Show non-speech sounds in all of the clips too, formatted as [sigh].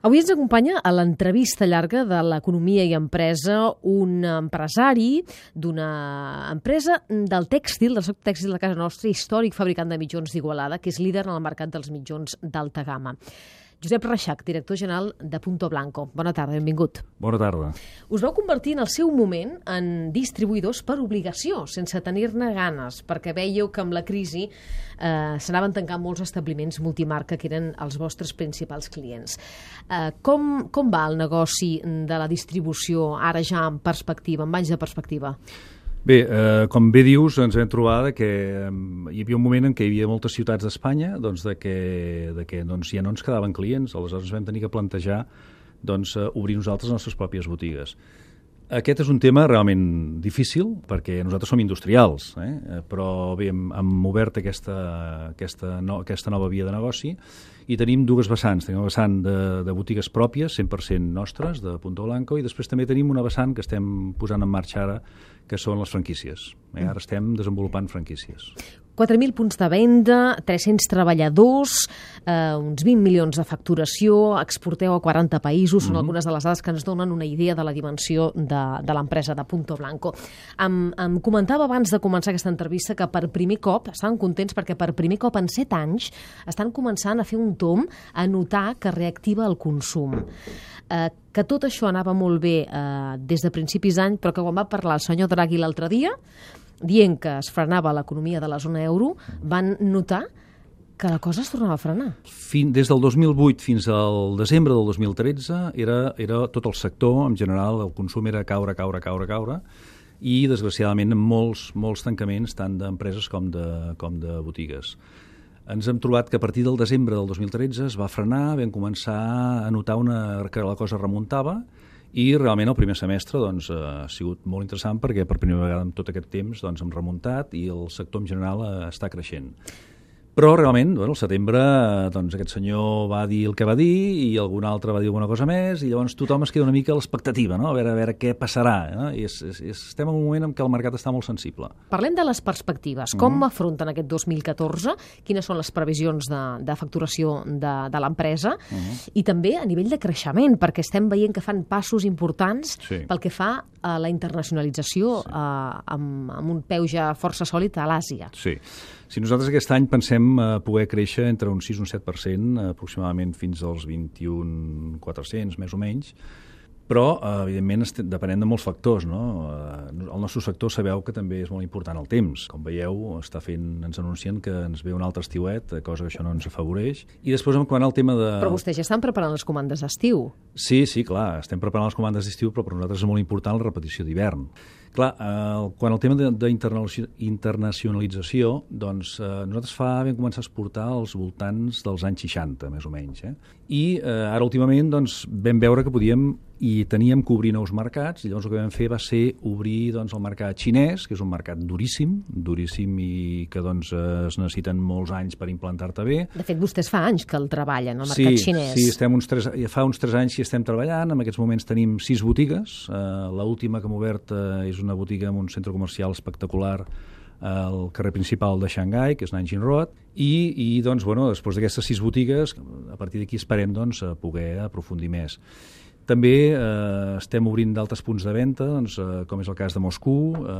Avui ens acompanya a l'entrevista llarga de l'Economia i Empresa un empresari d'una empresa del tèxtil, del sector tèxtil de casa nostra, històric fabricant de mitjons d'Igualada, que és líder en el mercat dels mitjons d'alta gamma. Josep Reixac, director general de Punto Blanco. Bona tarda, benvingut. Bona tarda. Us vau convertir en el seu moment en distribuïdors per obligació, sense tenir-ne ganes, perquè veieu que amb la crisi eh, s'anaven tancant molts establiments multimarca que eren els vostres principals clients. Eh, com, com va el negoci de la distribució ara ja en perspectiva, en anys de perspectiva? Bé, eh, com bé dius, ens vam trobar que eh, hi havia un moment en què hi havia moltes ciutats d'Espanya doncs, de que, de que doncs, ja no ens quedaven clients, aleshores vam tenir que plantejar doncs, eh, obrir nosaltres les nostres pròpies botigues. Aquest és un tema realment difícil perquè nosaltres som industrials, eh però bé, hem, hem obert aquesta, aquesta, no, aquesta nova via de negoci i tenim dues vessants. Tenim una vessant de, de botigues pròpies, 100% nostres, de Punto Blanco, i després també tenim una vessant que estem posant en marxa ara, que són les franquícies. Eh? Ara estem desenvolupant franquícies. 4.000 punts de venda, 300 treballadors, eh, uns 20 milions de facturació, exporteu a 40 països, són mm -hmm. algunes de les dades que ens donen una idea de la dimensió de, de l'empresa de Punto Blanco. Em, em comentava abans de començar aquesta entrevista que per primer cop, estaven contents perquè per primer cop en 7 anys estan començant a fer un tom a notar que reactiva el consum. Eh, que tot això anava molt bé eh, des de principis d'any, però que quan va parlar el senyor Draghi l'altre dia, dient que es frenava l'economia de la zona euro, van notar que la cosa es tornava a frenar. Fin, des del 2008 fins al desembre del 2013 era, era tot el sector, en general, el consum era caure, caure, caure, caure, i desgraciadament molts, molts tancaments tant d'empreses com, de, com de botigues. Ens hem trobat que a partir del desembre del 2013 es va frenar, vam començar a notar una, que la cosa remuntava, i realment el primer semestre doncs, eh, ha sigut molt interessant perquè per primera vegada en tot aquest temps doncs, hem remuntat i el sector en general eh, està creixent. Però realment, bueno, al setembre, doncs, aquest senyor va dir el que va dir i algun altre va dir alguna cosa més i llavors tothom es queda una mica a l'expectativa, no? a, veure, a veure què passarà. Eh? I és, és, estem en un moment en què el mercat està molt sensible. Parlem de les perspectives. Com mm -hmm. afronten aquest 2014? Quines són les previsions de, de facturació de, de l'empresa? Mm -hmm. I també a nivell de creixement, perquè estem veient que fan passos importants sí. pel que fa a la internacionalització sí. eh, amb, amb un peu ja força sòlid a l'Àsia. Sí. Si nosaltres aquest any pensem eh, poder créixer entre un 6 i un 7%, eh, aproximadament fins als 21.400, més o menys, però, eh, evidentment, depenent de molts factors. No? Eh, el nostre sector sabeu que també és molt important el temps. Com veieu, està fent, ens anuncien que ens ve un altre estiuet, eh, cosa que això no ens afavoreix. I després, en quant al tema de... Però vostès ja estan preparant les comandes d'estiu. Sí, sí, clar, estem preparant les comandes d'estiu, però per nosaltres és molt important la repetició d'hivern. Clar, eh, quan el tema d'internacionalització, doncs eh, nosaltres fa vam començar a exportar als voltants dels anys 60, més o menys. Eh? I eh, ara últimament doncs, vam veure que podíem i teníem que obrir nous mercats, i llavors el que vam fer va ser obrir doncs, el mercat xinès, que és un mercat duríssim, duríssim i que doncs, es necessiten molts anys per implantar-te bé. De fet, vostès fa anys que el treballen, el mercat sí, xinès. Sí, estem uns tres, fa uns tres anys que estem treballant, en aquests moments tenim sis botigues, uh, l'última que hem obert uh, és una botiga en un centre comercial espectacular al carrer principal de Xangai, que és Nanjing Road, i, i doncs, bueno, després d'aquestes sis botigues, a partir d'aquí esperem doncs, poder aprofundir més. També eh, estem obrint d'altres punts de venda, doncs, eh, com és el cas de Moscou. Eh,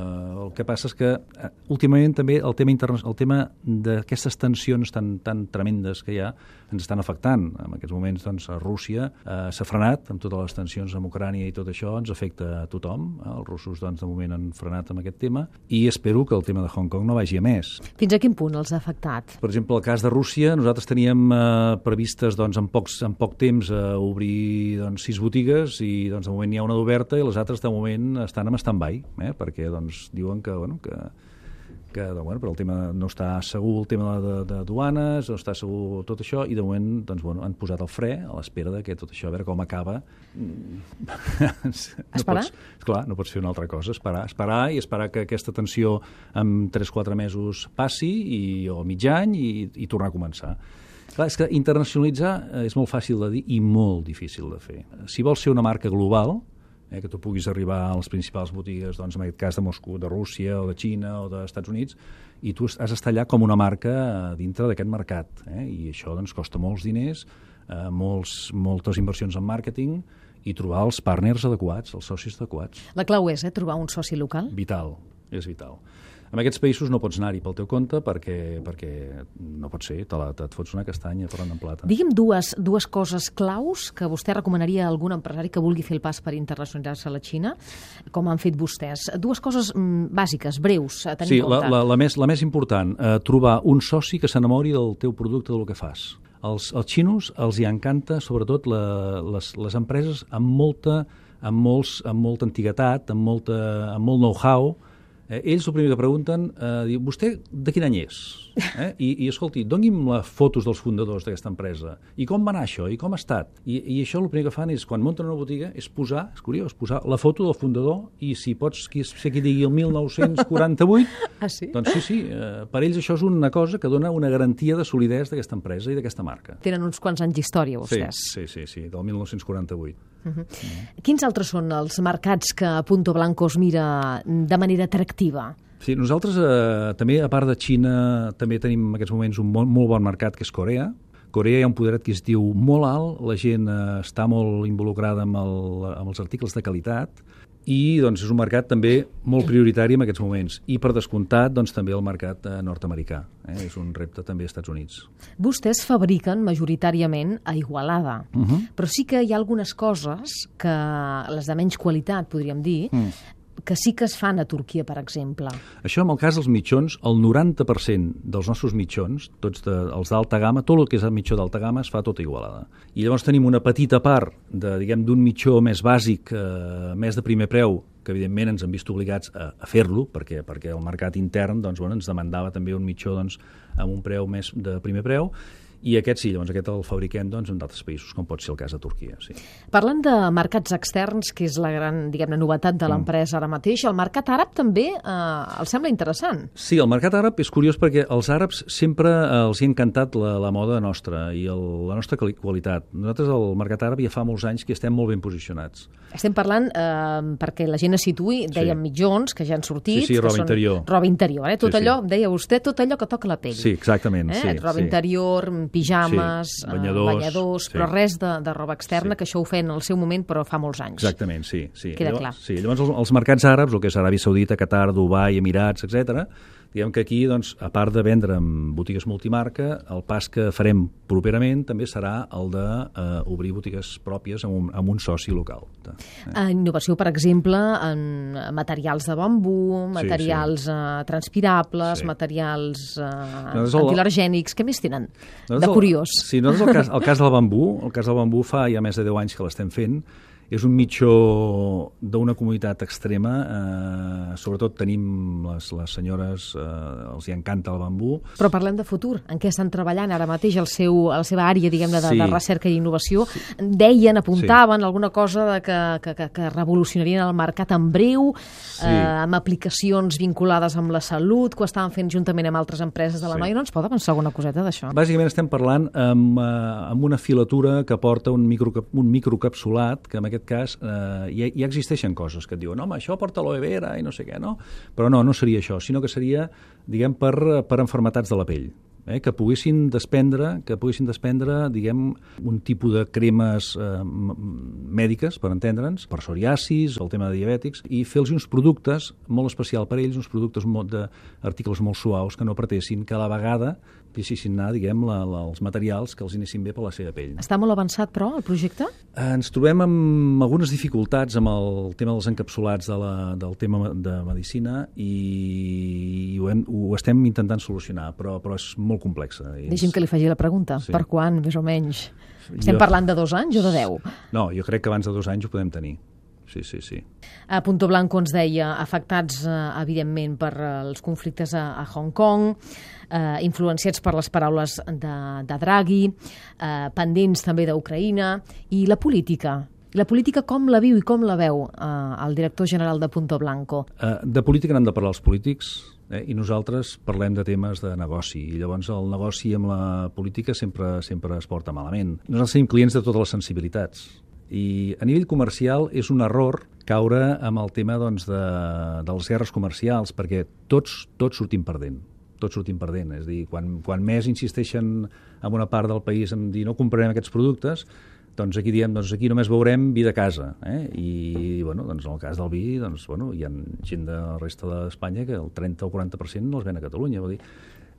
el que passa és que eh, últimament també el tema, el tema d'aquestes tensions tan, tan tremendes que hi ha ens estan afectant. En aquests moments doncs, a Rússia eh, s'ha frenat amb totes les tensions amb Ucrània i tot això, ens afecta a tothom. Eh? Els russos doncs, de moment han frenat amb aquest tema i espero que el tema de Hong Kong no vagi a més. Fins a quin punt els ha afectat? Per exemple, el cas de Rússia, nosaltres teníem eh, previstes doncs, en, pocs, en poc temps eh, obrir doncs, sis botigues i doncs, de moment hi ha una d'oberta i les altres de moment estan en stand-by, eh? perquè doncs, diuen que, bueno, que, que doncs, bueno, però el tema no està segur el tema de, de, de duanes, no està segur tot això, i de moment doncs, bueno, han posat el fre a l'espera de que tot això, a veure com acaba. [laughs] no esperar? Pots, clar, no pots fer una altra cosa, esperar, esperar i esperar que aquesta tensió en 3-4 mesos passi, i, o mig any, i, i tornar a començar. Clar, és que internacionalitzar eh, és molt fàcil de dir i molt difícil de fer. Si vols ser una marca global, eh, que tu puguis arribar a les principals botigues, doncs, en aquest cas de Moscou, de Rússia o de Xina o dels Estats Units, i tu has d'estar allà com una marca dintre d'aquest mercat. Eh? I això doncs, costa molts diners, eh, molts, moltes inversions en màrqueting i trobar els partners adequats, els socis adequats. La clau és eh, trobar un soci local? Vital, és vital. En aquests països no pots anar-hi pel teu compte perquè, perquè no pot ser, te, la, te et fots una castanya tornant en plata. Digui'm dues, dues coses claus que vostè recomanaria a algun empresari que vulgui fer el pas per internacionalitzar-se a la Xina, com han fet vostès. Dues coses mm, bàsiques, breus, a tenir sí, en compte. la, la, la, més, la més important, eh, trobar un soci que s'enamori del teu producte, del que fas. Els, els xinos els hi encanta, sobretot, la, les, les empreses amb molta, amb, molts, amb molta antiguitat, amb, molta, amb molt know-how, Eh, ells el primer que pregunten, eh, diu, vostè de quin any és? Eh? I, I, escolti, doni'm les fotos dels fundadors d'aquesta empresa. I com va anar això? I com ha estat? I, I això el primer que fan és, quan munten una botiga, és posar, és curiós, posar la foto del fundador i si pots qui, ser qui digui el 1948, [laughs] ah, sí? doncs sí, sí, eh, per ells això és una cosa que dona una garantia de solidesa d'aquesta empresa i d'aquesta marca. Tenen uns quants anys d'història, vostès. Sí, sí, sí, sí del 1948. Uh -huh. mm. Quins altres són els mercats que Punto Blanco es mira de manera atractiva? Sí, nosaltres eh, també, a part de Xina, també tenim en aquests moments un molt, molt bon mercat, que és Corea. Corea hi ha un poder adquisitiu molt alt, la gent eh, està molt involucrada amb, el, amb els articles de qualitat, i doncs, és un mercat també molt prioritari en aquests moments. I per descomptat doncs, també el mercat eh, nord-americà. Eh? És un repte també als Estats Units. Vostès fabriquen majoritàriament a Igualada, uh -huh. però sí que hi ha algunes coses que les de menys qualitat, podríem dir, uh que sí que es fan a Turquia, per exemple. Això, en el cas dels mitjons, el 90% dels nostres mitjons, tots de, els d'alta gamma, tot el que és el mitjó d'alta gamma es fa tot Igualada. I llavors tenim una petita part de, diguem, d'un mitjó més bàsic, eh, més de primer preu, que evidentment ens han vist obligats a, a fer-lo, perquè, perquè el mercat intern doncs, bueno, ens demandava també un mitjó doncs, amb un preu més de primer preu, i aquest sí, llavors aquest el fabriquem doncs, en d'altres països, com pot ser el cas de Turquia. Sí. Parlant de mercats externs, que és la gran diguem-ne novetat de l'empresa ara mateix, el mercat àrab també eh, els sembla interessant. Sí, el mercat àrab és curiós perquè els àrabs sempre eh, els hi ha encantat la, la moda nostra i el, la nostra qualitat. Nosaltres al mercat àrab ja fa molts anys que estem molt ben posicionats. Estem parlant, eh, perquè la gent es situï, dèiem sí. mitjons, que ja han sortit. Sí, sí, roba interior. Roba interior, eh? tot sí, allò, sí. deia vostè, tot allò que toca la pell. Sí, exactament. Eh? Sí, roba sí. interior, pijames, sí, banyadors, eh, banyadors sí. però res de, de roba externa, Sí. que això ho feien al seu moment, però fa molts anys. Exactament, sí. sí. Queda llavors, clar. Sí, llavors els, els mercats àrabs, el que és Aràbia Saudita, Qatar, Dubai, Emirats, etc. diguem que aquí, doncs, a part de vendre en botigues multimarca, el pas que farem properament també serà el d'obrir uh, obrir botigues pròpies amb un, amb un soci local. Eh? Innovació, per exemple, en materials de bambú, materials sí, sí. Uh, transpirables, sí. materials uh, Nosaltres el- antilergènics, què més tenen de Nosaltres el- curiós? Sí, nosaltres el cas, el cas del bambú, el cas del bambú fa ja més de 10 anys que l'estem fent, és un mitjó d'una comunitat extrema, eh, sobretot tenim les, les senyores, eh, els hi encanta el bambú, Però parlem de futur. En què estan treballant ara mateix el seu, la seva àrea, diguem-ne, de, Sí. de recerca i innovació? Deien, apuntaven alguna cosa de que, que, que, que revolucionarien el mercat en breu, Sí. eh, amb aplicacions vinculades amb la salut, que ho estaven fent juntament amb altres empreses de la Sí. noia. No ens pot avançar alguna coseta d'això? Bàsicament estem parlant amb, eh, amb una filatura que porta un, micro, un microcapsulat, que en aquest cas eh, ja, ja existeixen coses que et diuen, home, això porta aloe vera i no sé què, no? Però no, no seria això, sinó que seria, diguem, per, per enfermetats de la pell eh, que poguessin desprendre, que poguessin desprendre, diguem, un tipus de cremes eh, mèdiques, per entendre'ns, per psoriasis, el tema de diabètics, i fer-los uns productes molt especial per a ells, uns productes molt de, articles molt suaus que no pretessin cada vegada deixessin anar, diguem, la, la, els materials que els anessin bé per la seva pell. Està molt avançat, però, el projecte? Eh, Ens trobem amb algunes dificultats amb el tema dels encapsulats de la, del tema de medicina i ho, hem, ho estem intentant solucionar, però, però és molt complexa. És... Deixi'm que li faci la pregunta. Sí. Per quan, més o menys? Estem Jo- parlant de dos anys o de deu? No, jo crec que abans de dos anys ho podem tenir. Sí, sí, sí. A Punto Blanco ens deia afectats, eh, evidentment, per eh, els conflictes a, a Hong Kong, eh, influenciats per les paraules de, de Draghi, eh, pendents també d'Ucraïna, i la política. La política com la viu i com la veu eh, el director general de Punto Blanco? Eh, de política n'han de parlar els polítics eh, i nosaltres parlem de temes de negoci i llavors el negoci amb la política sempre sempre es porta malament. Nosaltres tenim clients de totes les sensibilitats i a nivell comercial és un error caure amb el tema doncs, de, de les guerres comercials perquè tots, tots sortim perdent. tots sortim perdent. És a dir, quan, quan més insisteixen en una part del país en dir no comprarem aquests productes, doncs aquí diem, doncs aquí només veurem vi de casa, eh? I, bueno, doncs en el cas del vi, doncs, bueno, hi ha gent de la resta d'Espanya que el 30 o 40% no els ven a Catalunya, vull dir,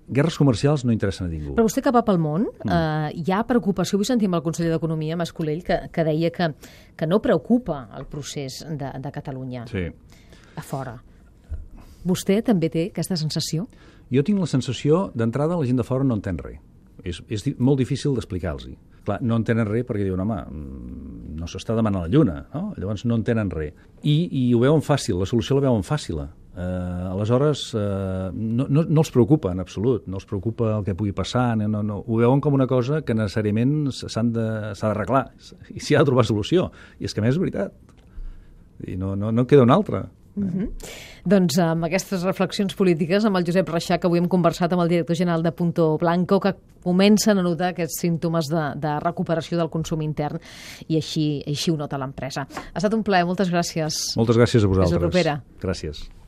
guerres comercials no interessen a ningú. Però vostè que va pel món, mm. eh, hi ha preocupació, vull sentir amb el conseller d'Economia, Mascolell, que, que deia que, que no preocupa el procés de, de Catalunya sí. a fora. Vostè també té aquesta sensació? Jo tinc la sensació, d'entrada, la gent de fora no entén res. És, és molt difícil d'explicar-los. Clar, no entenen res perquè diuen, home, mm, no s'està demanant la lluna, no? Llavors no entenen res. I, I ho veuen fàcil, la solució la veuen fàcil. Eh, aleshores, eh, no, no, no els preocupa en absolut, no els preocupa el que pugui passar, no, no, no. ho veuen com una cosa que necessàriament s'ha d'arreglar i s'hi ha de trobar solució. I és que més és veritat. I no, no, no queda una altra. Uh -huh. Doncs amb aquestes reflexions polítiques, amb el Josep Reixà, que avui hem conversat amb el director general de Punto Blanco, que comencen a notar aquests símptomes de, de recuperació del consum intern i així, així ho nota l'empresa. Ha estat un plaer, moltes gràcies. Moltes gràcies a vosaltres. Fins a propera. Gràcies.